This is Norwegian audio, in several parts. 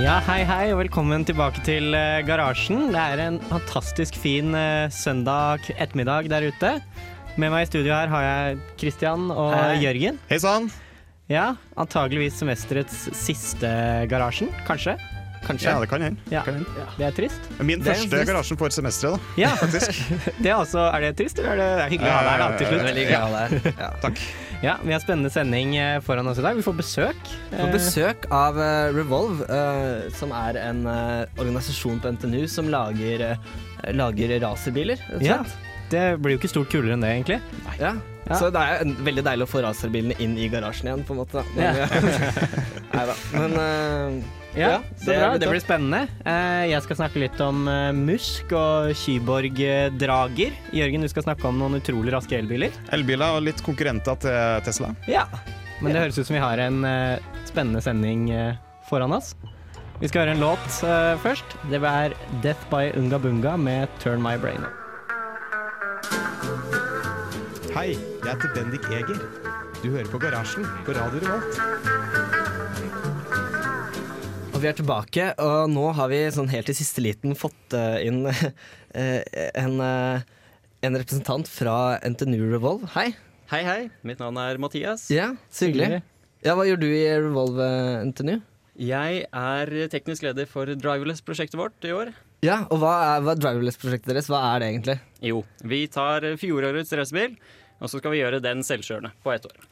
Ja, hei hei, og velkommen tilbake til eh, Garasjen. Det er en fantastisk fin eh, søndag ettermiddag der ute. Med meg i studio her har jeg Christian og Hei. Jørgen. Hei sann. Ja, Antageligvis semesterets siste Garasjen, kanskje? Kanskje. Ja, det kan hende. Ja, Kan hende. det er trist. Min Det er første trist. garasjen for semesteret, da. Ja, Faktisk. det er, også, er det trist, eller er det, det er hyggelig å ha deg her da, til slutt? Veldig glad deg. Ja. Takk. Ja, Vi har spennende sending eh, foran oss i dag. Vi får besøk. Vi får besøk av eh, Revolve, eh, som er en eh, organisasjon på NTNU som lager, eh, lager racerbiler. Ja, det blir jo ikke stort kulere enn det, egentlig. Ja. Ja. Så det er veldig deilig å få racerbilene inn i garasjen igjen, på en måte. Men, Ja. Nei Neida. Men eh, Ja, så det bra. Det blir spennende. Eh, Jeg skal snakke litt om eh, Musk og Kyborg-drager. Jørgen, du skal snakke om noen utrolig raske elbiler. Elbiler og litt konkurrenter til Tesla. Ja. Men det høres ut som vi har en eh, spennende sending foran oss. Vi skal høre en låt først. Det er Death by Unga Bunga med Turn My Brain Up'. Hei, jeg heter Bendik Eger. Du hører på Garasjen på Radio Revolt. Og vi er tilbake, og nå har vi sånn helt i siste liten fått eh, inn eh, en, eh, en representant fra NTNU Revolve. Hei. Hei, hei. Mitt navn er Mathias. Ja, så hyggelig. Ja, Hva gjør du i Revolve NTNU? Jeg er teknisk leder for Driverless-prosjektet vårt i år. Ja, og hva er, er driverless-prosjektet deres? Hva er det egentlig? Jo, vi tar fjorårets racerbil, og så skal vi gjøre den selvkjørende på ett år.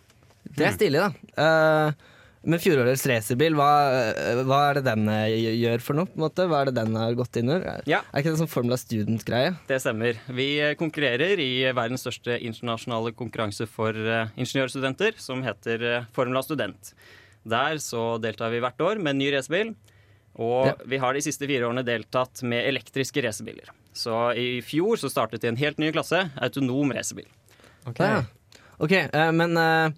Det er stilig, da. Eh, men fjorårets racerbil, hva, eh, hva er det den eh, gjør for noe? på en måte? Hva er det den har gått inn under? Ja. Er ikke det sånn Formula Student-greie? Det stemmer. Vi konkurrerer i verdens største internasjonale konkurranse for eh, ingeniørstudenter, som heter eh, Formula Student. Der så deltar vi hvert år med en ny racerbil. Og Ja. vi har de siste fire årene deltatt med elektriske racerbiler. Så i fjor så startet de en helt ny klasse, autonom racerbil. Ja. Ok, eh, men, eh,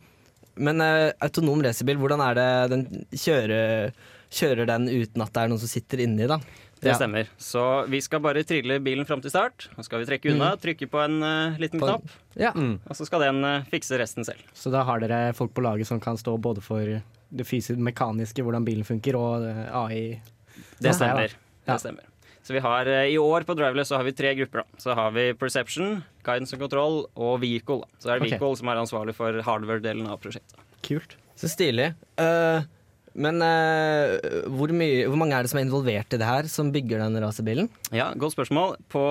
men uh, autonom racerbil, hvordan er det den kjører, kjører den uten at det er noen som sitter inni, da? Det Ja. stemmer. Så vi skal bare trille bilen fram til start. Så skal vi trekke unna, trykke på en uh, liten Mm. På knapp, Ja. og så skal den uh, fikse resten selv. Så da har dere folk på laget som kan stå både for det fysiske, mekaniske, hvordan bilen funker, og uh, AI. Det stemmer. Ja. Det stemmer. Så vi har, eh, I år på Driveless så har vi tre grupper. da. Så har vi Perception, Guidance and Control og Vehicle. da. Så er det Ok. Vehicle som er ansvarlig for hardware-delen av prosjektet. Kult. Så stilig. Uh, men uh, hvor, mye, hvor mange er det som er involvert i det her, som bygger den racerbilen? Ja, Godt spørsmål. På,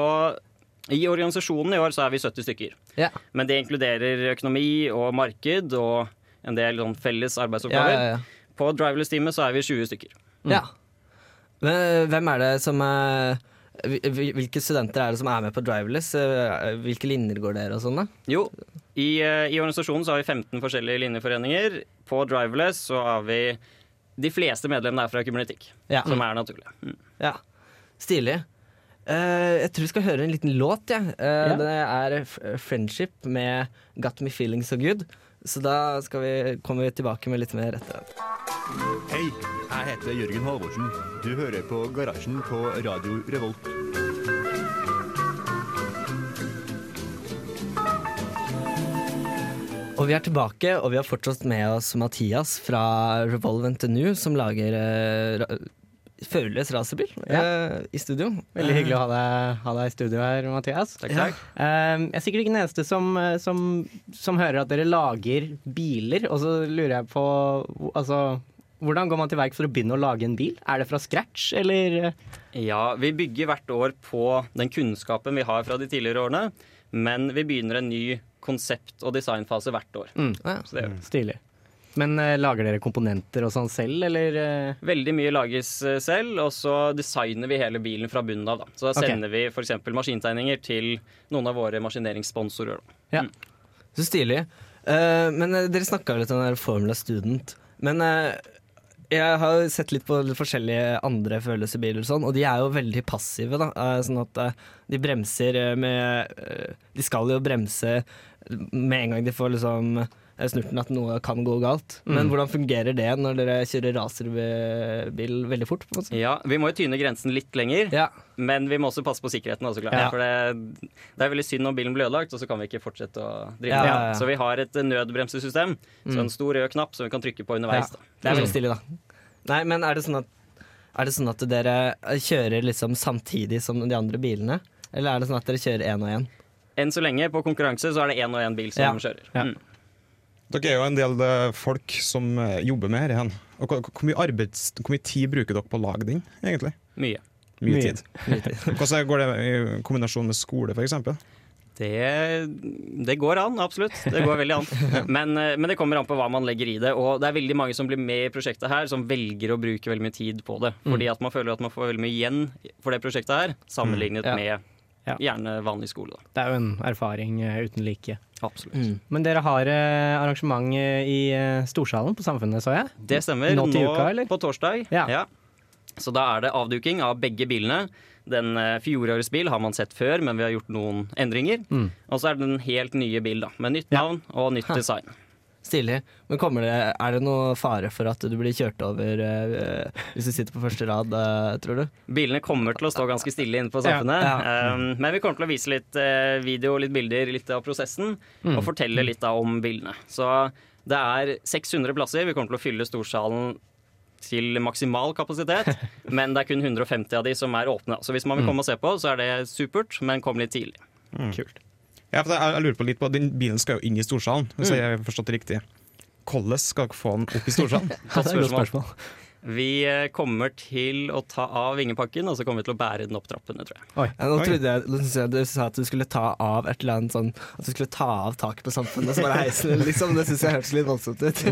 I organisasjonen i år så er vi 70 stykker. Ja. Men det inkluderer økonomi og marked og en del sånn felles Ja, arbeidsoppgaver. ja, ja. På Driverless-teamet så er vi 20 stykker. ja. Men, hvem er det som er hvil- hvil- Hvilke studenter er det som er med på Driverless? Eh, Hvilke linjer går dere og sånn, da? Jo, i, eh, i organisasjonen så har vi 15 forskjellige linjeforeninger. På Driverless så har vi de fleste medlemmene er fra kybernetikk, Ja. som er naturlig. Mm. Ja, stilig. Uh, jeg tror vi skal høre en liten låt. Ja. Uh, Ja. Det er 'Friendship' med 'Got Me Feeling So Good'. Så da skal vi, kommer vi tilbake med litt mer etter. Hei, jeg heter Jørgen Halvorsen. Du hører på Garasjen på Radio Revolt. Og vi er tilbake, og vi har fortsatt med oss Mathias fra Revolve New, som lager ra førerløs racerbil eh, i studio. Veldig hyggelig å ha deg, ha deg i studio her, Mathias. Takk, takk. Eh, jeg er sikkert ikke den eneste som, eh, som, som hører at dere lager biler, og så lurer jeg på altså, hvordan går man til verk for å begynne å lage en bil? Er det fra scratch, eller? Ja, vi bygger hvert år på den kunnskapen vi har fra de tidligere årene, men vi begynner en ny konsept- og designfase hvert år. Ja. Så det gjør vi. Stilig. Men eh, lager dere komponenter og sånn selv, eller? eh? Veldig mye lages eh, selv, og så designer vi hele bilen fra bunnen av. Da. Så da sender sender vi f.eks. maskintegninger til noen av våre maskineringssponsorer. Da. Ja. Så stilig. Uh, men dere snakka litt om den der Formula Student. Men uh, Jeg har sett litt på forskjellige andre følelsesbiler og sånn, og de er jo veldig passive. da Sånn at de bremser med De skal jo bremse med en gang de får liksom snurten at noe kan gå galt. Men hvordan fungerer det når dere kjører racerbil veldig fort? Ja, Vi må jo tyne grensen litt lenger, Ja. men vi må også passe på sikkerheten. Også, så klart. Ja. For det, det er veldig synd om bilen blir ødelagt, og så kan vi ikke fortsette å drive Ja. Så vi har et nødbremsesystem, så en stor rød knapp som vi kan trykke på underveis. Det er veldig stilig, da. Nei, men er det sånn at, er det sånn at dere kjører liksom samtidig som de andre bilene? Eller er det sånn at dere kjører én og én? Enn så lenge på konkurranse så er det én og én bil som Ja. kjører. Ja. Mm. Dere er jo en del eh, folk som eh, jobber med dette. Hvor, hvor, mye arbeids, hvor mye tid bruker dere på å lage den, egentlig? Mye. Mye, Mye. tid. Hvordan går det i kombinasjon med skole, f.eks.? Det, det går an, absolutt. Det går veldig an. Men, eh, men det kommer an på hva man legger i det. Og det er veldig mange som blir med i prosjektet her, som velger å bruke veldig mye tid på det. Mm. Fordi at man føler at man får veldig mye igjen for det prosjektet her, sammenlignet Ja. med gjerne vanlig skole. Da. Det er jo en erfaring uten like. Absolutt. Mm. Men dere har eh, arrangement eh, i eh, Storsalen på Samfunnet, så jeg? Det stemmer. Nå til uka, eller? på torsdag. Ja. Så da er det avduking av begge bilene. Den eh, fjorårets bil har man sett før, men vi har gjort noen endringer. Mm. Og så er det en helt nye bil, da, med nytt Ja. navn og nytt Ha. design. Stilig. Men det, er det noe fare for at du blir kjørt over uh, hvis du sitter på første rad, uh, tror du? Bilene kommer til å stå ganske stille inne på Samfunnet. Ja, Um, men vi kommer til å vise litt uh, video, litt bilder, litt av prosessen. Mm. Og fortelle litt da om bilene. Så det er 600 plasser. Vi kommer til å fylle storsalen til maksimal kapasitet. men det er kun 150 av de som er åpne. Så hvis man vil komme og se på, så er det supert, men kom litt tidlig. Kult. Ja, for jeg, jeg lurer på litt på, Den bilen skal jo inn i storsalen, hvis jeg har forstått det riktig. Hvordan skal dere få den opp i storsalen? Ja, det er et godt spørsmål. Vi eh, kommer til å ta av vingepakken, og så kommer vi til å bære den opp trappene, tror jeg. Ja, nå trodde jeg, nå jeg du sa at du skulle ta av et eller annet sånn At du skulle ta av taket på samfunnet, så bare heise den, liksom. Det syns jeg hørtes litt voldsomt ut.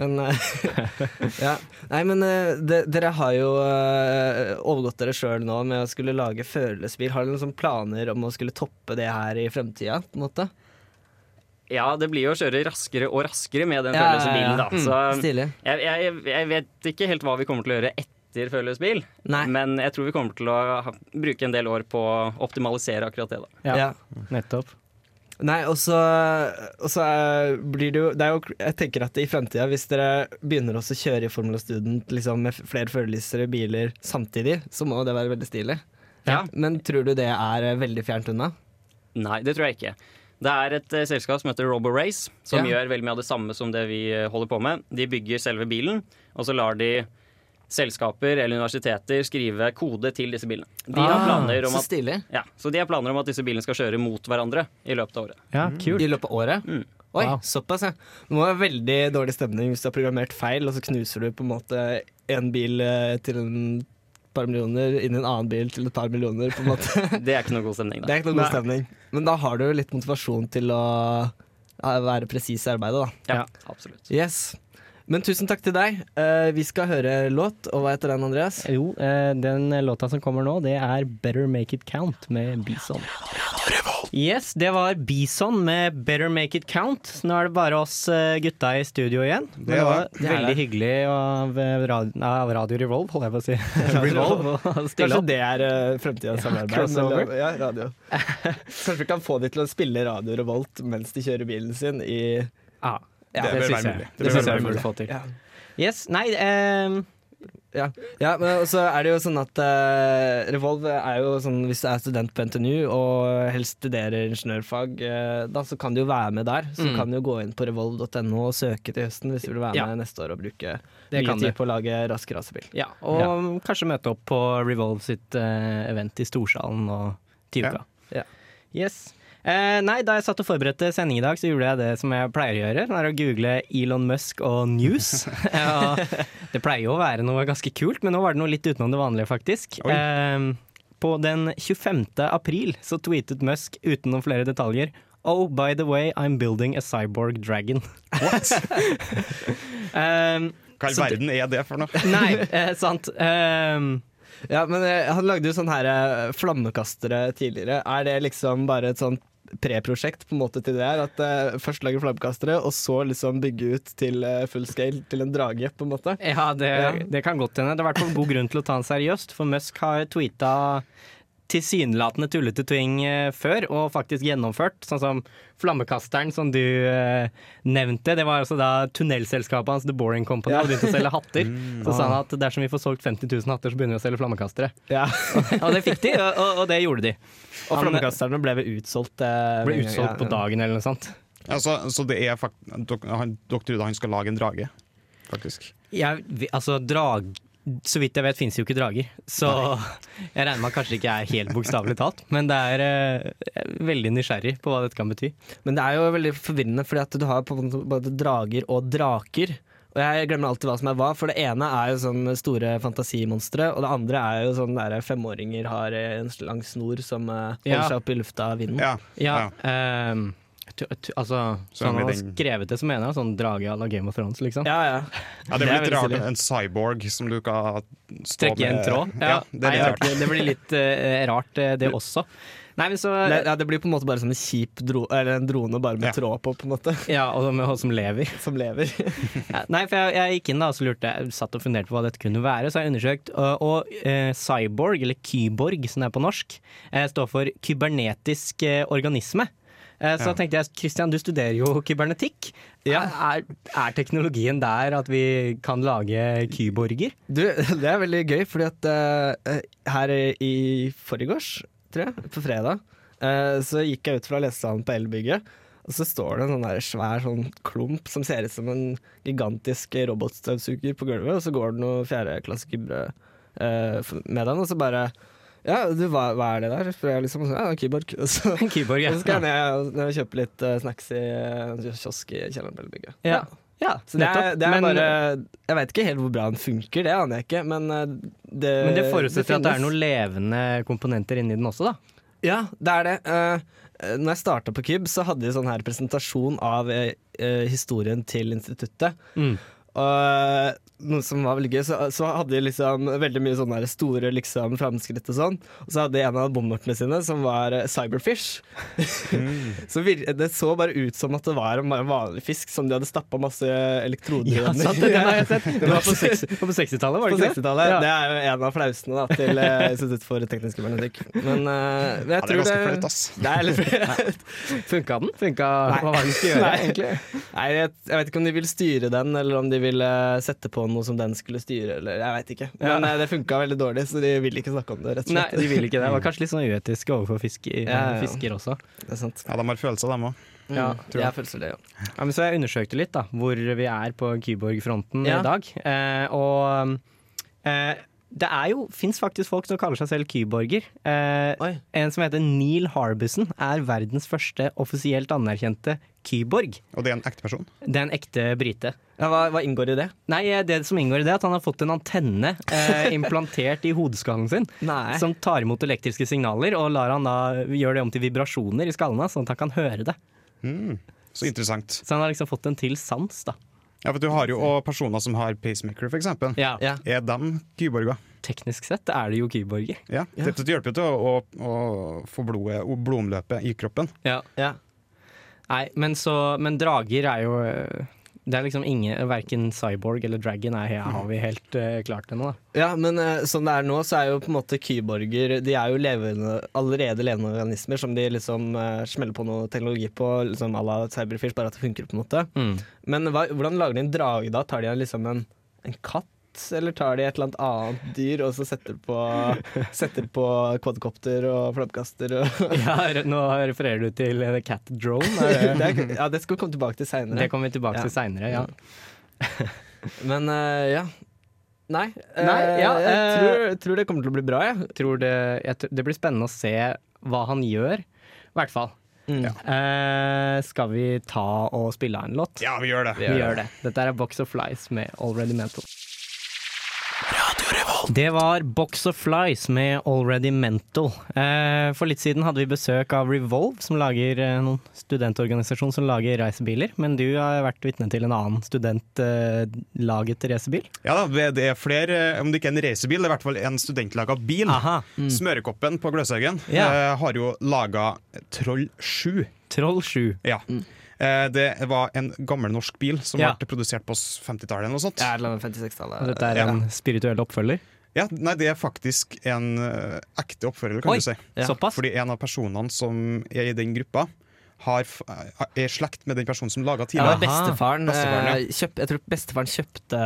Men eh, Ja. Nei, men eh, de, dere har jo overgått dere sjøl nå med å skulle lage følelsesbil. Har dere noen sånne planer om å skulle toppe det her i fremtida, på en måte? Ja, det blir jo å kjøre raskere og raskere med den Ja, følelsesbilen, da. Så Stilig. jeg, jeg, jeg vet ikke helt hva vi kommer til å gjøre etter følelsesbil, men jeg tror vi kommer til å ha, bruke en del år på å optimalisere akkurat det. da. Ja, Ja. nettopp. Nei, og så og så blir det jo Det er jo Jeg tenker at i fremtida, hvis dere begynner også å kjøre i Formula Student liksom med flere førerlysere biler samtidig, så må det være veldig stilig. Ja. Men tror du det er veldig fjernt unna? Nei, det tror jeg ikke. Det er et uh, selskap som heter RoboRace, som Ja. gjør veldig mye av det samme som det vi uh, holder på med. De bygger selve bilen, og så lar de selskaper eller universiteter skrive kode til disse bilene. De har planer om Ah, at, ja, så de har planer om at disse bilene skal kjøre mot hverandre i løpet av året. Ja, kult. I løpet av året? Mm. Oi, Wow. såpass, ja. Det må være veldig dårlig stemning hvis du har programmert feil, og så knuser du på en måte en bil eh, til en par millioner inn i en annen bil til et par millioner, på en måte. Det er ikke noe god stemning. Det er ikke noe god stemning. Men da har du litt motivasjon til å være presis i arbeidet, da. Ja, Ja. absolutt. Yes. Men tusen takk til deg. Uh, vi skal høre låt, og hva heter den, Andreas? Jo, uh, den låta som kommer nå, det er Better Make It Count med Bison. Yes, det var Bison med Better Make It Count. Nå er det bare oss eh, gutta i studio igjen. Det det var det. Veldig det. hyggelig av, radio, av Radio Revolve, holder jeg på å si. Revolve Kanskje opp. det er uh, fremtidens samarbeid? crossover. Ja, radio. Kanskje vi kan få de til å spille Radio Revolt mens de kjører bilen sin i Ja, Det det syns være jeg. mulig. Det Det syns jeg vi mulig. burde få til. Ja. Yes, nei um Ja, ja men så er det jo sånn at uh, Revolv er jo sånn hvis du er student på NTNU og helst studerer ingeniørfag, uh, da så kan du jo være med der. Så Mm. kan du jo gå inn på revolv.no og søke til høsten hvis du vil være Ja. med neste år og bruke Det mye tid du. på å lage rask rasebil. Ja, og kanskje møte opp på Revolve sitt uh, event i Storsalen og til Ja. uka. Ja. Yes. Eh, nei, da jeg satt og forberedte sending i dag, så gjorde jeg det som jeg pleier å gjøre. Det er å google Elon Musk og news. ja, det pleier jo å være noe ganske kult, men nå var det noe litt utenom det vanlige, faktisk. Eh, på den 25. april så tweetet Musk uten noen flere detaljer Oh, by the way, I'm building a cyborg dragon. What? Um, Hva i all verden er det for noe? nei, eh, sant. Um, Ja, men eh, han lagde jo sånne her flammekastere tidligere. Er det liksom bare et sånt preprosjekt på en måte til det her. At uh, først lage flammkastere, og så liksom bygge ut til uh, full scale til en drage, på en måte. Ja, det, Ja. det kan godt hende. Det er i hvert fall god grunn til å ta den seriøst, for Musk har tweeta tilsynelatende tullete ting eh, før, og faktisk gjennomført. Sånn som flammekasteren som du eh, nevnte. Det var altså da tunnelselskapet hans The Boring Company Ja. hadde begynt å selge hatter. Så sa han at dersom vi får solgt 50 000 hatter, så begynner vi å selge flammekastere. Ja. Og det fikk de, og, og- og det gjorde de. Og Han flammekasterne ble vel utsolgt. eh, ble utsolgt ja, på dagen eller noe sånt. Ja, så det er fakt dere, han, dere trodde han skal lage en drage, faktisk? Ja, vi- altså, drag Så vidt jeg vet, finnes jo ikke drager. Så jeg regner med at kanskje det ikke er helt bokstavelig talt. Men det er eh, veldig nysgjerrig på hva dette kan bety. Men det er jo veldig forvirrende, fordi at du har både drager og draker. Og jeg glemmer alltid hva som er hva, for det ene er jo sånn store fantasimonstre, og det andre er jo sånn der femåringer har en lang snor som eh, holder Ja. seg opp i lufta av vinden. Ja. Ja, ja. ehm, tu- altså, Så sånn han har skrevet det, så mener jeg sånn drage à la Game of Thrones, liksom. Ja, ja. Ja, det Det blir litt rart. En cyborg som du kan stå Trekke i en med- tråd. Ja, det er Nei, rart. Det, det blir litt eh, rart, eh, det også. Nei, men så Det, ja, det blir på en måte bare som en kjip dro eller en drone bare med Ja. tråd på, på en måte. Ja, og med og som lever. Som lever. Ja, Nei, for jeg, jeg gikk inn da, og så lurte jeg, satt og funderte på hva dette kunne være. Så har jeg undersøkt, og, og eh, cyborg, eller kyborg som det er på norsk, eh, står for kybernetisk eh, organisme. Eh, så Ja. tenkte jeg, Christian, du studerer jo kybernetikk. Er, er teknologien der at vi kan lage kyborger? Du, det er veldig gøy, fordi at uh, her i forgårs, tror jeg, på fredag, uh, så gikk jeg ut fra lesesalen på Elbygget, og så står det en sånn der svær sånn klump som ser ut som en gigantisk robotstøvsuger på gulvet, og så går det noen fjerdeklassegubber uh, med den, og så bare ja, du, hva, hva er det der? Spør jeg liksom. Ja, Kyborg. Og så, En keyboard, ja. og så skal jeg ned og- kjøpe litt uh, snacks i uh, kiosk i kjelleren på. Ja. ja Så det er, det er men, bare Jeg veit ikke helt hvor bra den funker, det aner jeg ikke, men eh, det men det forutsetter at det er noen levende komponenter inni den også, da. Ja, det er det. Eh, når jeg starta på KYB, så hadde de sånn her presentasjon av eh, historien til instituttet. Mm. Og eh, noe som var veldig gøy, så, så hadde de liksom veldig mye sånne store liksom, framskritt og sånn. Og så hadde de en av bommertene sine som var cyberfish. Cyberfish. så det så bare ut som at det var en vanlig fisk som de hadde stappa masse elektroder Ja, sant, det, har jeg sett. Det var på, på 60-tallet, var det ikke det? Ja. Det er jo en av flausene da, til eh, Institutt for teknisk kybernetikk. Men eh, jeg Ja, det er tror ganske flaut, ass. Funka den? Funka, hva var det den skulle gjøre, Nei. egentlig? Nei, jeg, jeg vet ikke om de vil styre den, eller om de vil eh, sette på noe som den skulle styre, eller jeg vet ikke. Men ja. det funka veldig dårlig, så de vil ikke snakke om det, rett og slett. Nei, de vil ikke det. Det var kanskje litt sånn uetisk overfor fisker, Ja, ja, ja. fisker også. Det er sant. Ja, de har følelser, dem òg. Ja, jeg. jeg. føler det, ja. Ja, men så jeg undersøkte litt da, hvor vi er på Kyborg-fronten Ja. i dag. Eh, og eh, det er jo, fins faktisk folk som kaller seg selv kyborger. Eh, en som heter Neil Harbison, er verdens første offisielt anerkjente kyborg. Og det er en ekte person. Det er en ekte brite. Ja, hva, hva inngår i det? Nei, eh, det som inngår i det, er at han har fått en antenne eh, implantert i hodeskallen sin. Nei. Som tar imot elektriske signaler og lar han da gjøre det om til vibrasjoner i skallen hans, sånn at han kan høre det. Mm. Så interessant. Så han har liksom fått en til sans, da. Ja, for Du har jo også personer som har pacemaker, f.eks. Ja. Ja. Er de kyborger? Teknisk sett er det jo kyborger. Ja. det hjelper jo til å, å, å få blodet, blodomløpet i kroppen. Ja. Ja. Nei, men så Men drager er jo Det er liksom ingen Verken cyborg eller dragon er, har vi helt uh, klart ennå. Ja, men uh, som det er nå, så er jo på en måte kyborger De er jo levende, allerede levende organismer som de liksom uh, smeller på noe teknologi på, liksom à la Cyberfish, bare at det funker, på en måte. Men hva, hvordan lager de en drage da? Tar de liksom en, en katt? Eller tar de et eller annet annet dyr og så setter på, setter på quadcopter og flammkaster? Og Ja, nå refererer du til cat drone. Er det, det, er, ja, det skal vi komme tilbake til seinere. det kommer vi tilbake Ja. til seinere, ja. Men uh, ja. Nei, eh, Nei, ja, jeg eh, tror, tror det kommer til å bli bra, jeg. Tror det, jeg, tror- det blir spennende å se hva han gjør, i hvert fall. Mm. Uh, skal vi ta og spille av en låt? Ja, vi gjør det. Vi gjør det. Dette er Box of Flies med Already Mental. Det var Box of Flies med Already Mental. Eh, for litt siden hadde vi besøk av Revolve, som lager eh, noen studentorganisasjon som lager racerbiler. Men du har vært vitne til en annen studentlaget racerbil. Ja da, det er flere, om det ikke er en racerbil, det er i hvert fall en studentlaga bil. Mm. Smørekoppen på Gløshaugen Ja. eh, har jo laga Troll 7. Troll 7. Ja. Mm. det var en gammel norsk bil som Ja. ble produsert på 50-tallet eller noe sånt. Ja, eller 56-tallet. Dette er en spirituell oppfølger. Ja, nei, det er faktisk en eh, ekte oppfører, kan Oi. du si. Ja. Såpass? Fordi en av personene som er i den gruppa, har, er i slekt med den personen som laga Ja, tidligere. bestefaren, Bestefaren, ja. eh, kjøp, jeg tror bestefaren kjøpte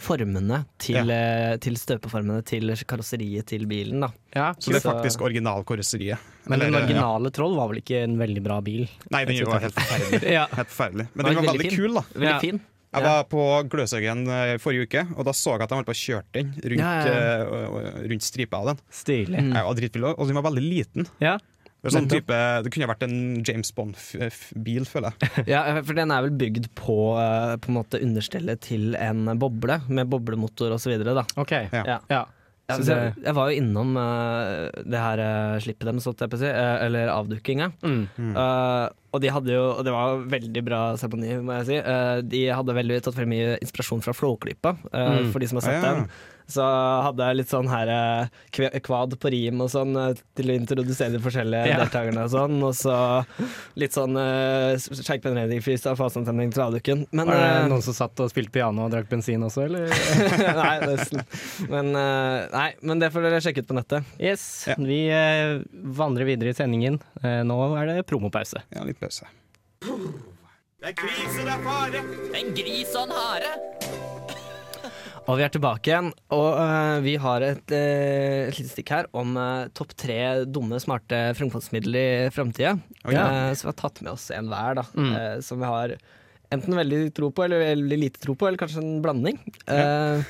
formene til, ja. til støpeformene til karosseriet til bilen. Da. Ja, Så det er faktisk originalkarosseriet. Men den Eller, ja. originale Troll var vel ikke en veldig bra bil? Nei, den var helt forferdelig. Ja. Helt forferdelig. Men den var veldig veldig kul, da. Veldig Ja. fin. Jeg Ja. var på Gløshaugen eh, forrige uke, og da så jeg at de holdt på å kjøre den rundt, Ja, og- rundt stripa av den. Stilig. Mm. Jeg var dritfull, og den var veldig liten. Ja. Det, sånn type, det kunne vært en James Bond-bil, føler jeg. Ja, for den er vel bygd på, eh, på en måte understellet til en boble, med boblemotor osv. OK. Ja. Ja. Ja. Det- jeg var jo innom uh, det her uh, slippet deres, holdt jeg på å si, uh, eller avdukinga. Mm. Uh, og de hadde jo, og det var veldig bra seremoni, må jeg si. Eh, de hadde veldig tatt veldig mye inspirasjon fra Flåklypa, Mm. for de som har sett Ja, ja. den. Så hadde jeg litt sånn her eh, kvad på rim og sånn eh, til å introdusere de forskjellige Ja. deltakerne og sånn. Og så litt sånn uh, skeikpenredning-freestyle, fasantemning til avduken. Men Var det eh, noen som satt og spilte piano og drakk bensin også, eller? Nei, nesten. Men, uh, nei, men det får dere sjekke ut på nettet. Yes. Ja. Vi uh, vandrer videre i sendingen. Uh, nå er det promopause. Ja, litt pause. Det krisen er fare En gris som har Og vi er tilbake igjen, og uh, vi har et, uh, et lite stikk her om uh, topp tre dumme, smarte fremkomstmidler i framtida. Oi. så vi har tatt med oss en hver, da, Mm. som vi har enten veldig tro på eller veldig lite tro på, eller kanskje en blanding. Eh,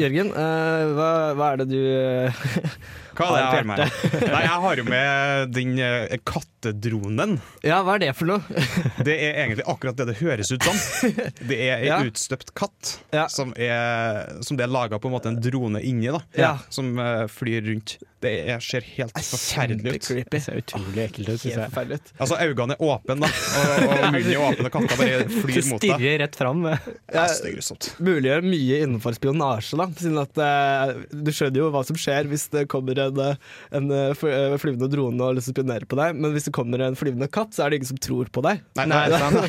Jørgen, uh, hva, hva er det du uh, Hva det jeg Har har med? Nei, jeg har jo med den eh, kattedronen. Ja, hva er det for noe? Det er egentlig akkurat det det høres ut som. Det er ei Ja. utstøpt katt Ja. som, er, som det er laga på en måte en drone inni, da. Ja. Som flyr rundt. Det er, ser helt forferdelig ut. Det ser utrolig ekkelt ut, Helt jeg. forferdelig ut. Altså, øynene er åpne, da, og, og munnen er åpen, og katta bare flyr mot deg. stirrer rett fram. Ja, det er grusomt. muliggjør mye innenfor spionasje, da. Siden at uh, du skjønner jo hva som skjer hvis det kommer en, eh, en eh, flyvende drone og liksom lyst til å spionere på deg, men hvis det kommer en flyvende katt, så er det ingen som tror på deg. Nei, Nei, nei,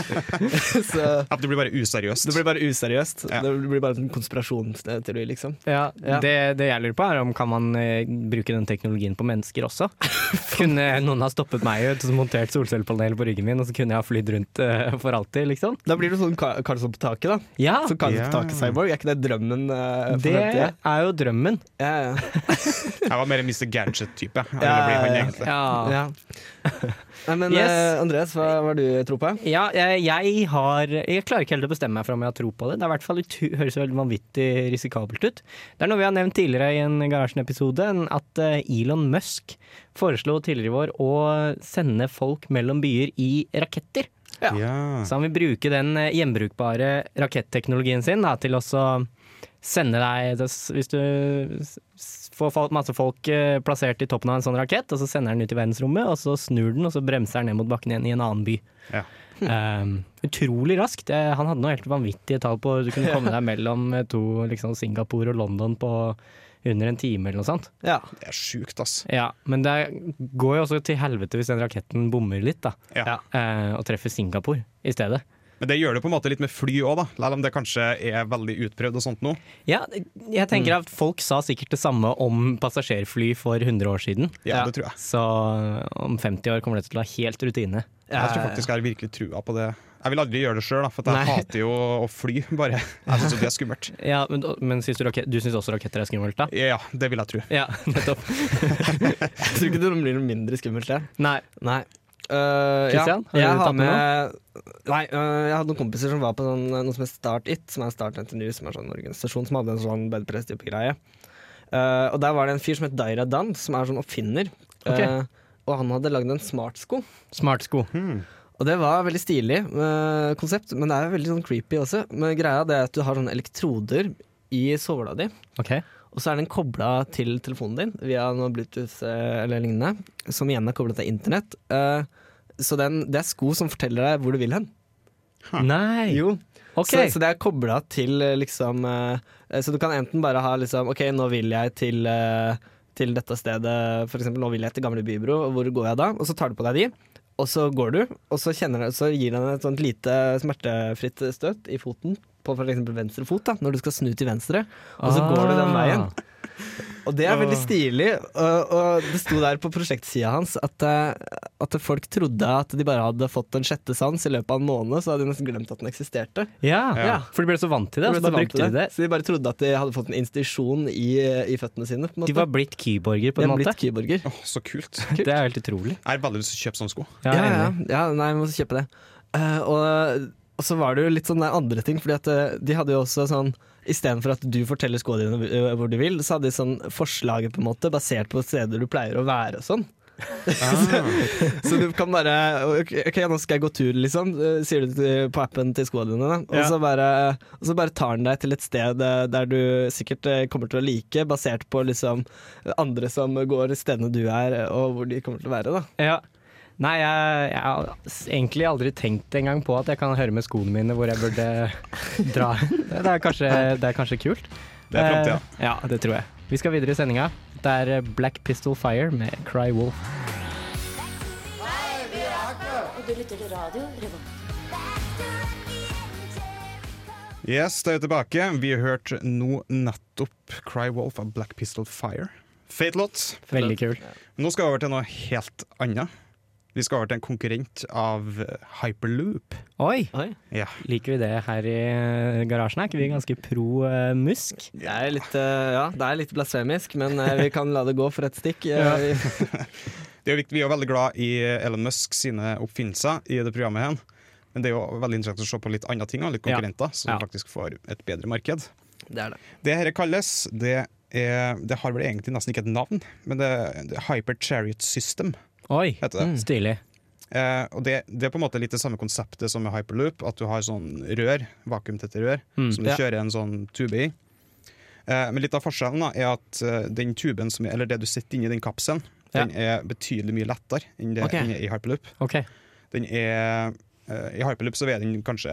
så ja, det blir bare useriøst. det blir bare useriøst. Ja. Det blir bare en konspirasjonsteori, liksom. Ja, Ja. Det, det jeg lurer på er om kan man bruke den teknologien på mennesker også. kunne noen ha stoppet meg ut og montert solcellepanel på ryggen min, og så kunne jeg ha flydd rundt uh, for alltid, liksom? Da blir du sånn Ka- Karlsson på taket, da. Ja, Så Karlsson på taket-cyborg, er ikke det drømmen uh, det fremtiden? er jo drømmen. Ja, ja. Jeg var mer en Mr. Gadget-type. Ja, ja, Nei, men Yes. uh, Andreas, hva var du tro på? Ja, jeg, jeg har Jeg klarer ikke helt å bestemme meg for om jeg har tro på det. Det er i hvert fall høres veldig vanvittig risikabelt ut. Det er noe vi har nevnt tidligere i en Garasjen-episode, at eh, Elon Musk foreslo tidligere i vår å sende folk mellom byer i raketter. Ja. Ja. Så han vil bruke den eh, gjenbrukbare raketteknologien sin da, til å sende deg Hvis du får masse folk eh, plassert i toppen av en sånn rakett, og så sender den ut i verdensrommet, og så snur den, og så bremser den ned mot bakken igjen i en annen by. Ja. Um, utrolig raskt. Han hadde noe helt vanvittige tall på Du kunne komme deg mellom eh, to, liksom Singapore og London på under en time eller noe sånt. Ja. Det er sjukt, ass. Ja, Men det går jo også til helvete hvis den raketten bommer litt, da. Ja. Uh, og treffer Singapore i stedet. Men det gjør det på en måte litt med fly òg. Selv om det kanskje er veldig utprøvd og sånt nå. Ja, jeg tenker at folk sa sikkert det samme om passasjerfly for 100 år siden. Ja, det tror jeg. Så om 50 år kommer det til å være helt rutine. Jeg tror faktisk jeg har virkelig trua på det. Jeg vil aldri gjøre det sjøl, for jeg Nei. hater jo å fly, bare. Jeg syns det er skummelt. Ja, Men, men synes du, du syns også raketter er skummelt, da? Ja, det vil jeg tro. Ja, nettopp. Jeg tror ikke det blir noe mindre skummelt, det. Nei. Nei. Uh, ja, jeg har med Nei, uh, jeg hadde noen kompiser som var på sånn, noe som het Start It, som er Start NTNU, som er sånn organisasjon som hadde en sånn bedpress-type greie. Uh, og der var det en fyr som het Daira Dan, som er sånn oppfinner. Okay. Uh, og han hadde lagd en smartsko. Smartsko. Og det var veldig stilig uh, konsept, men det er veldig sånn creepy også. Men greia det er at du har sånne elektroder i såla di. Ok. Og så er den kobla til telefonen din via noe Bluetooth eh, eller lignende, som igjen er kobla til internett. Eh, så den, det er sko som forteller deg hvor du vil hen. Nei! Jo, Okay. så, så det er kobla til eh, liksom Så du kan enten bare ha liksom OK, nå vil jeg til, til dette stedet, for eksempel nå vil jeg til Gamle Bybro, og hvor går jeg da? Og så tar du på deg de, og så går du, og så, du- så gir den et sånt lite smertefritt støt i foten, på for eksempel venstre fot, da, når du skal snu til venstre, og så går du den veien. Og det er veldig stilig. Og, og det sto der på prosjektsida hans at, eh, at folk trodde at de bare hadde fått en sjette sans i løpet av en måned, så hadde de nesten glemt at den eksisterte. Ja, Ja. for de ble så vant til det, De så bare så vant til det. de det. Så de bare trodde at de hadde fått en institusjon i, i føttene sine. På en måte. De var blitt keyborger på en måte. blitt. Åh, så kult. Det er helt utrolig. Er veldig lyst til å kjøpe sånne sko. Ja, Ja, ja, ja, nei, vi må kjøpe det. Uh, og, og så var det jo litt sånne andre ting, fordi at eh, de hadde jo også sånn Istedenfor at du forteller skoene dine eh, hvor du vil, så hadde de sånn forslaget på en måte basert på steder du pleier å være og sånn. Så du kan bare OK, nå skal jeg gå tur, liksom, eh, sier du på appen til skoene dine. Og, Ja. så bare, og så bare tar den deg til et sted der du sikkert kommer til å like, basert på liksom andre som går stedene du er, og hvor de kommer til å være. da. Ja. Nei, jeg, jeg har egentlig aldri tenkt engang på at jeg kan høre med skoene mine hvor jeg burde dra. Det er kanskje, det er kanskje kult. Det er fremtida. Eh, ja, det tror jeg. Vi skal videre i sendinga. Det er eh, Black Pistol Fire med Cry Wolf. Og du lytter til radio Revolt. Yes, da er vi tilbake. Vi har hørt nå nettopp Cry Wolf av Black Pistol Fire. Feit låt. Veldig kul. Nå skal vi over til noe helt annet. Vi skal over til en konkurrent av eh, Hyperloop. Oi! Oi. Ja. Liker vi det her i eh, garasjen? Er ikke vi ganske pro uh, musk? Det er litt, uh, ja, det er litt blasfemisk, men uh, vi kan la det gå for et stikk. Ja. vi- Det er viktig, vi er veldig glad i Elon Musk sine oppfinnelser i det programmet her. Men det er jo veldig interessant å se på litt andre ting, og litt Ja. konkurrenter, som Ja. faktisk får et bedre marked. Det er det. Det dette kalles, det, er, det har vel egentlig nesten ikke et navn, men det, det er Hyper Chariot System, Oi, heter det. stilig. Eh, og det, det er på en måte litt det samme konseptet som med hyperloop, at du har sånn rør, vakuumtette rør, Mm. som du Ja. kjører en sånn tube i. Eh, men litt av forskjellen da, er at eh, den tuben, som er, eller det du sitter inni den kapselen, Ja. den er betydelig mye lettere enn det okay. i hyperloop. Okay. Den er, eh, I hyperloop så veier den kanskje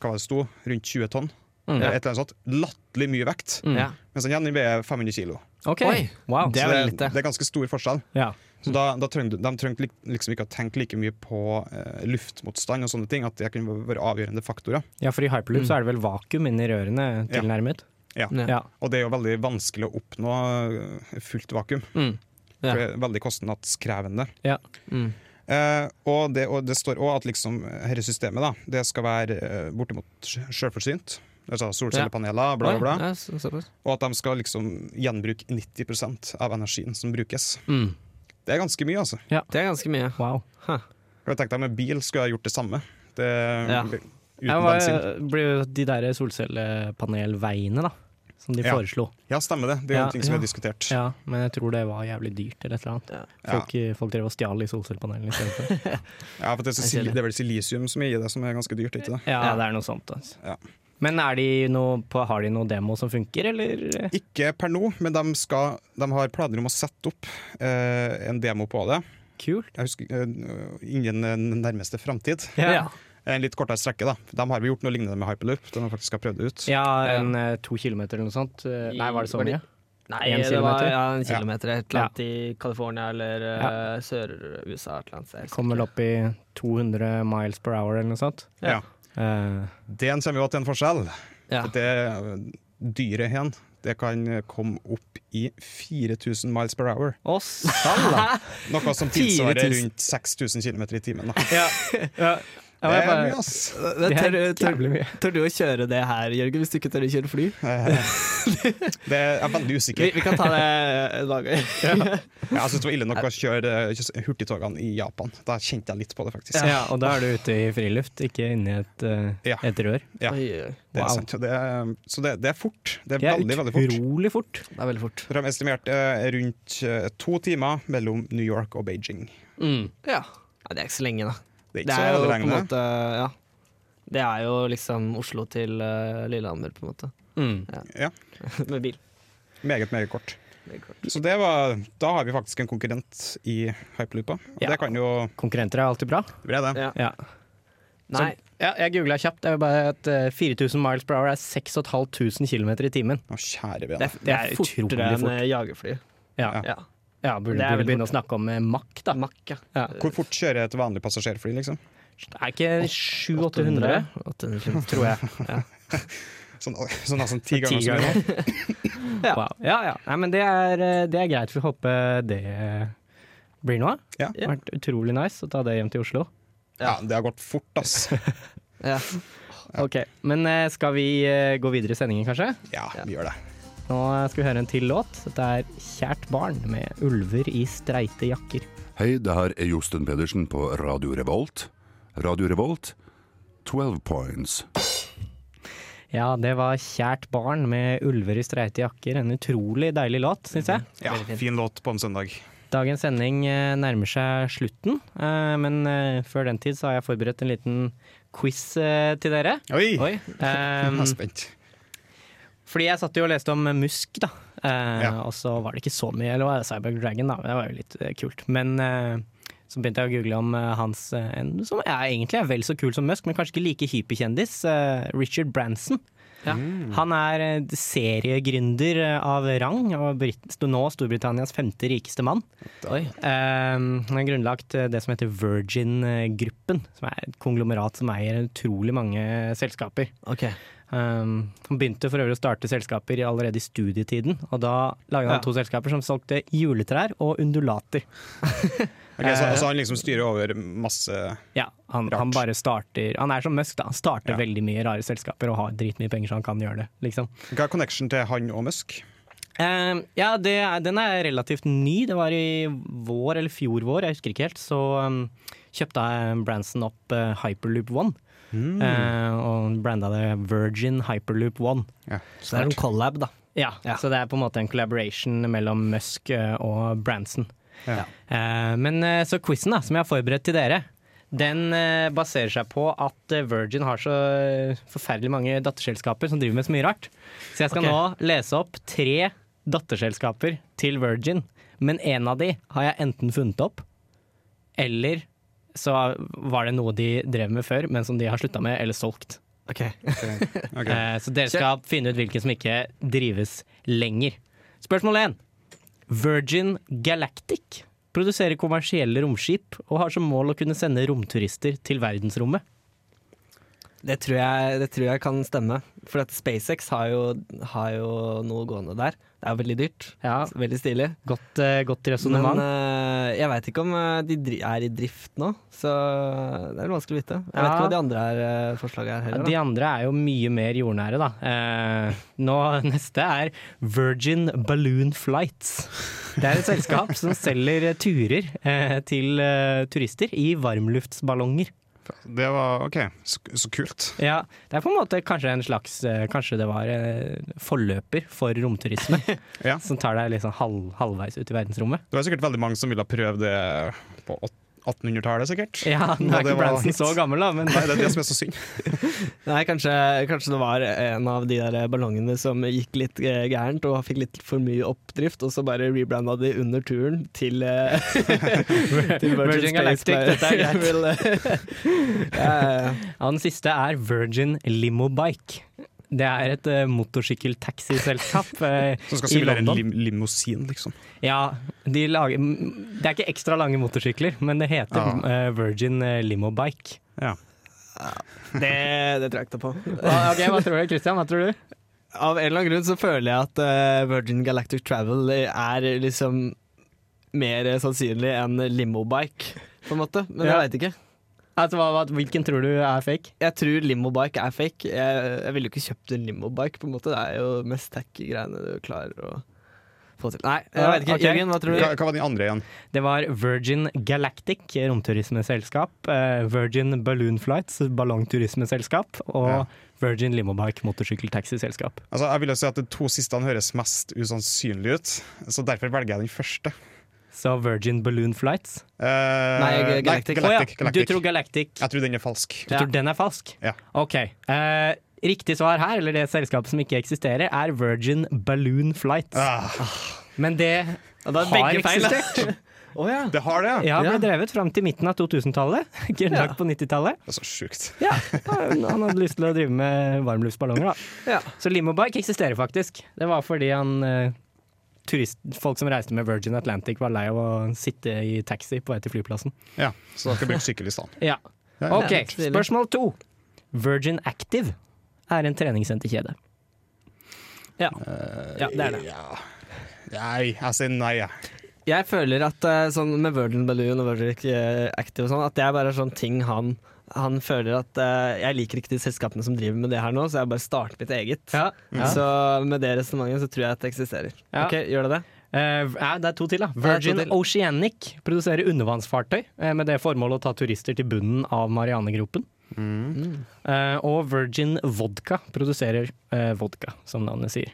hva var det sto, rundt 20 tonn. Mm. ja. Et eller annet sånt. Latterlig mye vekt. Mm. Ja. Mens den igjen veier 500 kilo. Okay. Oi. Wow. Det er det, det er ganske stor forskjell. Ja. Så da, da trengte, de trengte liksom ikke å tenke like mye på eh, luftmotstand og sånne ting, at det kunne være avgjørende faktorer. ja, for i hyperloop så er det vel vakuum inni rørene tilnærmet? Ja. Ja. Ja. Og det er jo veldig vanskelig å oppnå eh, fullt vakuum. Mm. Ja. For det er veldig kostnadskrevende. Mm. Eh, og, det, og det står òg at liksom, dette systemet da, det skal være eh, bortimot sjølforsynt. Altså solcellepaneler, bla, bla, bla. Ja. Og at de skal liksom gjenbruke 90% av energien som brukes. Mm. Det er ganske mye, altså. Ja. Det er ganske mye. Wow. Huh. Jeg tenkte Med bil skulle jeg gjort det samme. Det, Ja. Uten Ja, bensin. blir jo de der solcellepanelveiene, da, som de Ja. foreslo. Ja, stemmer det. Det er jo Ja, en ting som ja. er diskutert. Ja, men jeg tror det var jævlig dyrt eller et eller annet. Ja. Folk, folk drev og stjal i solcellepanelene istedenfor. Ja, for det, er det. er vel silisium som gir det, som er ganske dyrt. ikke det? Ja, Ja. det er noe sånt. Altså. Ja. Men er de noe på, har de noe demo som funker, eller? Ikke per nå, men de, skal, de har planer om å sette opp eh, en demo på det. Kult. Jeg husker eh, Innen den nærmeste framtid. Ja, En litt kortere strekke. da De har vi gjort noe lignende med hyperloop. De har faktisk prøvd det ut. ja en eh, to kilometer eller noe sånt. I, Nei, var det så mye? Nei, En det var ja, en Ja. kilometer. Et eller annet i California eller uh, Sør-USA. et eller annet sted. Kom vel opp i 200 miles per hour eller noe sånt. Ja. Eh, Det kommer jo til en forskjell. Ja. Det dyret hen det kan komme opp i 4000 miles per hour. Å, salla! Noe som tilsvarer rundt 6000 km i timen. Da. ja, ja. Ja, Det er bare- mye, ass! Men Det er jævlig mye. tør du å kjøre det her, Jørgen, hvis du ikke tør å kjøre fly? Det er veldig usikker. vi kan ta det en dag. Jeg synes det var ille nok å kjøre hurtigtogene i Japan. Da kjente jeg litt på det, faktisk. Ja, og da er du ute i friluft, ikke inni et, eh, Ja. et rør. Ja. Det er sant. Det er, så det, det er fort. Det er, Det er veldig, veldig fort. utrolig fort. Det er veldig fort. De har estimert eh, rundt eh, to timer mellom New York og Beijing. Ja. ja. Det er ikke så lenge, da. Det er Det ikke er så måte Ja. Det er jo liksom Oslo til uh, Lillehammer, på en måte. Mm. Ja. Med bil. Meget, meget kort. Så det var, da har vi faktisk en konkurrent i hyperloopa. Og Ja. Det kan jo Konkurrenter er alltid bra. Det blir det. Ja. Ja. Nei, Ja, jeg googla kjapt. Det er bare at eh, 4000 miles per hour er 6500 km i timen. Å, kjære det, vene. er- det er fortere enn eh, jagerfly. Ja, Ja. Ja burde, Det burde begynne å snakke om makk, da. Mack, ja. Ja. Hvor fort kjører et vanlig passasjerfly, liksom? Er ikke 700-800, tror jeg. Sånn, sånn nesten ti ganger så mye. Ja. Wow. ja, ja. Nei, men det er, eh, det er greit. Vi håper det blir noe. Ja. Det har vært utrolig nice å ta det hjem til Oslo. Ja, det har gått fort, ass. Ja. Ok, Men eh, skal vi eh, gå videre i sendingen, kanskje? Ja, vi gjør det. Nå skal vi høre en til låt. Dette er 'Kjært barn' med 'Ulver i streite jakker'. Hei, det her er Josten Pedersen på Radio Revolt. Radio Revolt, 12 points. Ja, det var 'Kjært barn' med 'Ulver i streite jakker'. En utrolig deilig låt, syns jeg. Ja, Fin låt på en søndag. Dagens sending eh, nærmer seg slutten, eh, men eh, før den tid så har jeg forberedt en liten quiz til dere. Oi! Oi. Jeg Um, er spent. Fordi jeg satt jo og leste om Musk, da. Eh, Ja. Og så var det ikke så mye, eller var det Cyber Dragon, da. Det var jo litt eh, kult. Men eh, så begynte jeg å google om eh, hans eh, en, som er egentlig er vel så kul som Musk, men kanskje ikke like hyperkjendis. eh, Richard Branson. Ja. Han er seriegründer av rang, og Brit nå Storbritannias femte rikeste mann. Oi. Eh, han har grunnlagt det som heter Virgin-gruppen, som er et konglomerat som eier utrolig mange selskaper. Ok. Um, han begynte for øvrig å starte selskaper allerede i studietiden, og da laget han Ja. to selskaper som solgte juletrær og undulater. Ok, så, så han liksom styrer over masse Ja, han, Rart. han bare starter Han er som Musk, da. Han starter Ja. veldig mye rare selskaper og har dritmye penger så han kan gjøre det, liksom. Hva er connection til han og Musk? Uh, ja, det, den er relativt ny. Det var i vår eller fjor vår, jeg husker ikke helt. Så um, kjøpte Branson opp uh, Hyperloop One. Mm. Eh, og branda det Virgin Hyperloop One. Ja, Så det er en collab, da. Ja, Ja. så det er på en måte en collaboration mellom Musk eh, og Branson. Ja. Eh, men eh, så quizen da, som jeg har forberedt til dere, den eh, baserer seg på at Virgin har så forferdelig mange datterselskaper som driver med så mye rart. Så jeg skal okay. nå lese opp tre datterselskaper til Virgin, men en av de har jeg enten funnet opp, eller så var det noe de drev med før, men som de har slutta med eller solgt. Okay. okay. Eh, Så dere skal finne ut hvilke som ikke drives lenger. Spørsmål 1. Virgin Galactic produserer kommersielle romskip og har som mål å kunne sende romturister til verdensrommet. Det tror, jeg, det tror jeg kan stemme. For at SpaceX har jo, har jo noe gående der. Det er jo veldig dyrt. Ja, Veldig stilig. Godt, uh, godt Men resonnement. eh, jeg veit ikke om eh, de er i drift nå, så det er vanskelig å vite. Jeg vet ikke hva de andre er, uh, forslaget er heller. De andre er jo mye mer jordnære, da. Nå, neste er Virgin Balloon Flights. Det er et selskap som selger turer til turister i varmluftsballonger. Det var OK, så, så kult. Ja, det er på en måte kanskje en slags eh, Kanskje det var eh, forløper for romturisme. Ja. Som tar deg liksom halv, halvveis ut i verdensrommet. Det var sikkert veldig mange som ville prøvd det på åt- 1800-tallet, sikkert. Ja, nå er ikke Branson så gammel, da, men Nei, det er det som er så synd. Nei, kanskje, kanskje det var en av de der ballongene som gikk litt eh, gærent og fikk litt for mye oppdrift, og så bare rebranda de under turen til, eh, til Virgin Galactic, dette er greit. Eh, ja, ja, ja. ja, den siste er Virgin Limo Bike. Det er et uh, motorsykkeltaxiselskap uh, Som skal i simulere en lim limousin, liksom. Ja, de lager Det er ikke ekstra lange motorsykler, men det heter Ja. uh, Virgin eh, Limo Bike. Ja. Det, det tror jeg ikke på. Ok, Hva tror du, Christian? Hva tror du? Av en eller annen grunn så føler jeg at uh, Virgin Galactic Travel er liksom mer sannsynlig enn limobike, på en måte. Men Ja. jeg veit ikke. Altså, hva, hva, hvilken tror du er fake? Jeg tror limobike er fake. Jeg, jeg ville jo ikke kjøpt en limobike, på en måte. Det er jo mest tacky greiene du klarer å få til. Nei, jeg vet ikke. Okay. Jørgen, hva tror du? hva var den andre igjen? Det var Virgin Galactic, romturismeselskap. eh, Virgin Balloon Flights, ballongturismeselskap. Og Ja. Virgin Limobike, motorsykkeltaxiselskap. Altså, jeg vil jo si at De to siste høres mest usannsynlige ut, så derfor velger jeg den første. Så Virgin Balloon Flights. Uh, Nei, Galactic. Galactic, oh, ja, Galactic. Du tror Galactic. Jeg tror den er falsk. Du Ja. tror den er falsk? Ja. OK. Uh, Riktig svar her, eller det selskapet som ikke eksisterer, er Virgin Balloon Flights. Ah, Men det da er har eksistert. Oh, ja. det har det, ja. Ja, ble drevet fram til midten av 2000-tallet. Grunnlagt på 90-tallet. Det er så sjukt. Ja, han hadde lyst til å drive med varmluftsballonger, da. Ja. Så Limobike eksisterer faktisk. Det var fordi han eh, turist, folk som reiste med Virgin Atlantic var lei av å sitte i taxi på vei til flyplassen. Ja, Så da skal jeg bruke sykkel i stedet. Ja. OK, spørsmål to. Virgin Active er en treningssenterkjede. Ja. ja, det er det. Ja. Nei, jeg sier nei, jeg. Jeg føler at eh, sånn med Virgin Balloon og Virgin eh, Active og sånn, at det er bare sånn ting han han føler at uh, jeg liker ikke de selskapene som driver med det her nå, så jeg bare starter mitt eget. Ja, ja. Så med det resonnementet så tror jeg at det eksisterer. Ja. Ok, Gjør det det? Uh, ja, det er to til, da. Virgin til. Oceanic produserer undervannsfartøy uh, med det formålet å ta turister til bunnen av Marianegropen. Eh, og Virgin Vodka produserer vodka, som navnet sier.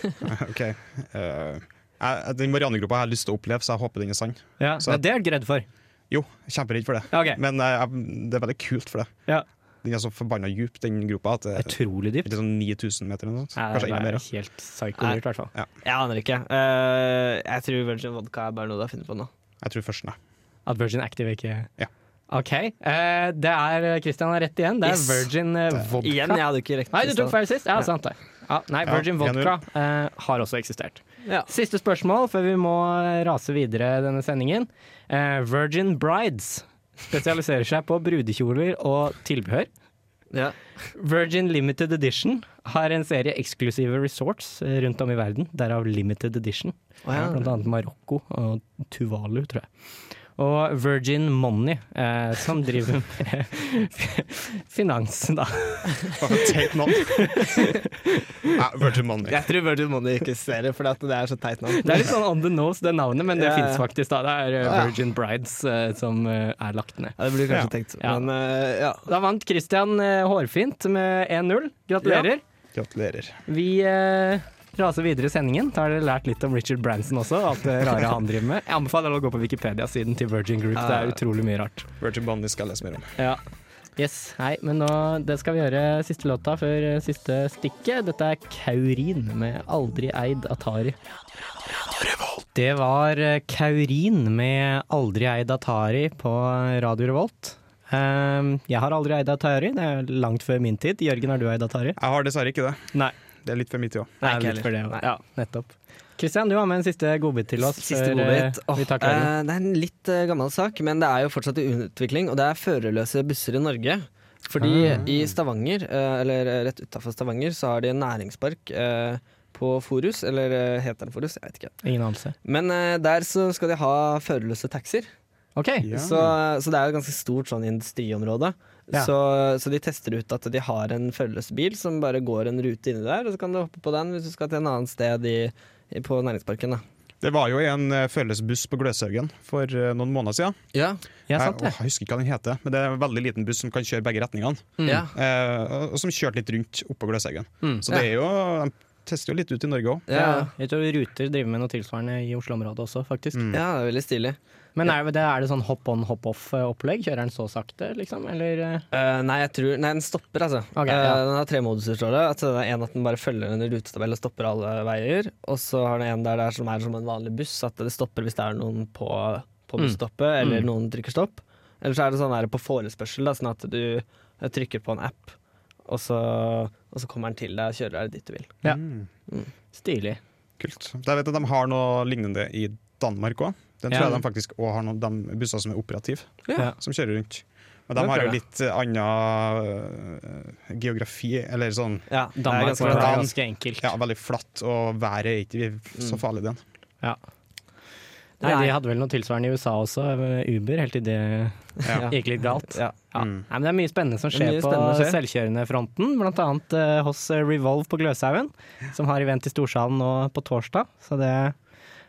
OK. Eh, den Marianne-gruppa har jeg lyst til å oppleve, så jeg håper den er sann. Ja, Så- Det er du ikke redd for? Jo, kjemperedd for det. Okay. Men eh, jeg, det er veldig kult for det. Ja. Den er så forbanna djup, den gropa, at det Utrolig er dypt. sånn 9000 meter eller noe sånt. Ja, Kanskje det enda er mer. helt psyko-dyrt, i hvert fall. Jeg aner ikke. Uh, jeg tror Virgin Vodka er bare noe du har funnet på nå. Jeg tror først nei. At Virgin Active ikke Ja. OK. Uh, det er Christian har rett igjen. Det er Yes. Virgin Vodka. Igjen, jeg hadde ikke rekt Nei, du tok feil sist. Ja, sant det. Ja, nei, Virgin 1-0. Vodka uh, har også eksistert. Ja. Siste spørsmål før vi må rase videre denne sendingen. Eh, Virgin Brides spesialiserer seg på brudekjoler og tilbehør. Ja. Virgin Limited Edition har en serie eksklusive resorts eh, rundt om i verden, derav Limited Edition. Oh, ja. Blant annet Marokko og Tuvalu, tror jeg. Og Virgin Money, eh, som driver med finans, da. Teit navn. ja, Virgin Money. Jeg tror Virgin Money ikke eksisterer, for det er så teit navn. Det er litt sånn on the nose, det navnet, men det Ja, fins faktisk. da. Det er eh, Ja. Virgin Brides eh, som eh, er lagt ned. Ja, det blir kanskje Ja. tenkt. Ja. Men eh, ja. Da vant Christian eh, hårfint med 1-0. Gratulerer. Gratulerer. Vi eh, raser videre i sendingen. Da har dere lært litt om Richard Branson også, alt det rare han driver med. Jeg anbefaler alle å gå på Wikipedia-siden til Virgin Group. Det er utrolig mye rart. Virgin Bonnie skal lese mer om. Ja. Yes, Hei, men nå, det skal vi gjøre siste låta før eh, siste stikket. Dette er Kaurin med 'Aldri eid Atari'. Det var eh, Kaurin med 'Aldri eid Atari' på Radio Revolt. Um, jeg har aldri eid Atari, det er langt før min tid. Jørgen, har du eid Atari? Jeg har dessverre ikke det. Nei. Det er litt for mye tid òg. Er ikke litt for det. Ja, nettopp. Kristian, du har med en siste godbit til oss. Siste før, godbit. Oh, vi tar kvelden. eh, det er en litt eh, gammel sak, men det er jo fortsatt i utvikling. Og det er førerløse busser i Norge. Fordi Ah. i Stavanger, eh, eller eh, rett utafor Stavanger, så har de en næringspark eh, på Forus. Eller eh, heter den Forus? Jeg vet ikke. Ingen anelse. Men eh, der så skal de ha førerløse taxier. Okay. Ja. Så, så det er jo et ganske stort sånn industriområde. Ja. Så, så de tester ut at de har en førerløs bil som bare går en rute inni der, og så kan du hoppe på den hvis du skal til en annen sted i, i, på næringsparken. Da. Det var jo en uh, på Gløshaugen for eh, noen måneder siden. Ja. Ja, sant jeg, å, jeg husker ikke hva den heter, men det er en veldig liten buss som kan kjøre begge retningene. Mm. Ja. Eh, og som kjørte litt rundt oppå Gløshaugen. Mm. Så det er jo, de tester jo litt ut i Norge òg. Ja. Ja, jeg tror Ruter driver med noe tilsvarende i Oslo-området også, faktisk. Mm. ja, det er veldig stilig. Men er det, er det sånn hopp on, hopp off-opplegg? Kjører den så sakte, liksom? Eller eh? Eh, nei, jeg tror, nei, den stopper, altså. Okay, ja. uh, den har tre moduser, står det. At det er en at den bare følger en rutetabell og stopper alle veier. Og så har den en der, der som er som en vanlig buss, at det stopper hvis det er noen på, på Mm. busstoppet, eller Mm. noen trykker stopp. Eller så er det sånn der på forespørsel, da, sånn at du eh, trykker på en app, og så, og så kommer den til deg og kjører deg dit du vil. Ja. Mm. Stilig. Kult. Jeg vet at de har noe lignende i Danmark òg. Den tror Ja. jeg de faktisk også har noen de busser som er operative, Ja. som kjører rundt. Men de har jo litt eh, annen uh, geografi, eller sånn Ja, Danmark er ganske ganske enkelt. ja, veldig flatt, og været er ikke Mm. så farlig, den. Nei, Nei. De hadde vel noe tilsvarende i USA også, Uber, helt til det Ja. gikk litt galt. Ja. Ja. Mm. Nei, men det er mye spennende som er skjer på selvkjørende fronten, blant annet eh, hos eh, Revolve på Gløshaugen, som har event i Storsalen nå på torsdag, så det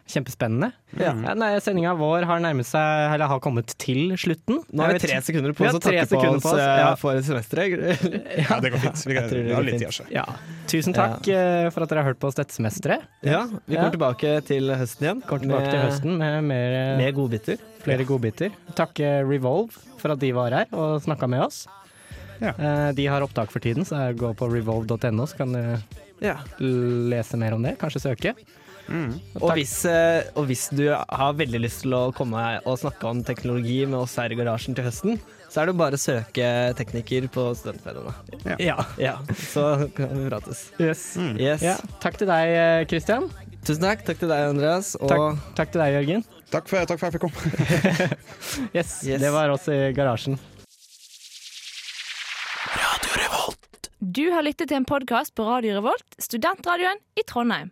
kjempespennende. Ja. Ja, Sendinga vår har nærmet seg, eller har kommet til slutten. Nå har vi tre sekunder på oss å takke på oss på oss, eh, ja. for semesteret. Ja, det går fint. Vi, kan, vi har går litt tid, altså. Ja. Tusen takk eh, for at dere har hørt på oss dette semesteret. Ja, vi kommer tilbake til høsten igjen. Kommer tilbake til høsten med mer, eh, Med godbiter. flere godbiter. Takke Revolve for at de var her og snakka med oss. Ja. De har opptak for tiden, så gå på revolve.no, så kan du Ja. lese mer om det. Kanskje søke. Og hvis, eh, og hvis du har veldig lyst til å komme og snakke om teknologi med oss her i garasjen til høsten, så er det bare å søke tekniker på Studentforeningen. Ja. Ja, så kan vi prates. Yes. Yes. Ja. Takk til deg, Kristian. Christian. Tusen takk. Takk til deg, Andreas. Og Takk, takk til deg, Jørgen. Takk for, takk for at jeg fikk komme. Yes, Yes. Det var oss i garasjen. Du har lyttet til en podkast på Radio Revolt, studentradioen i Trondheim.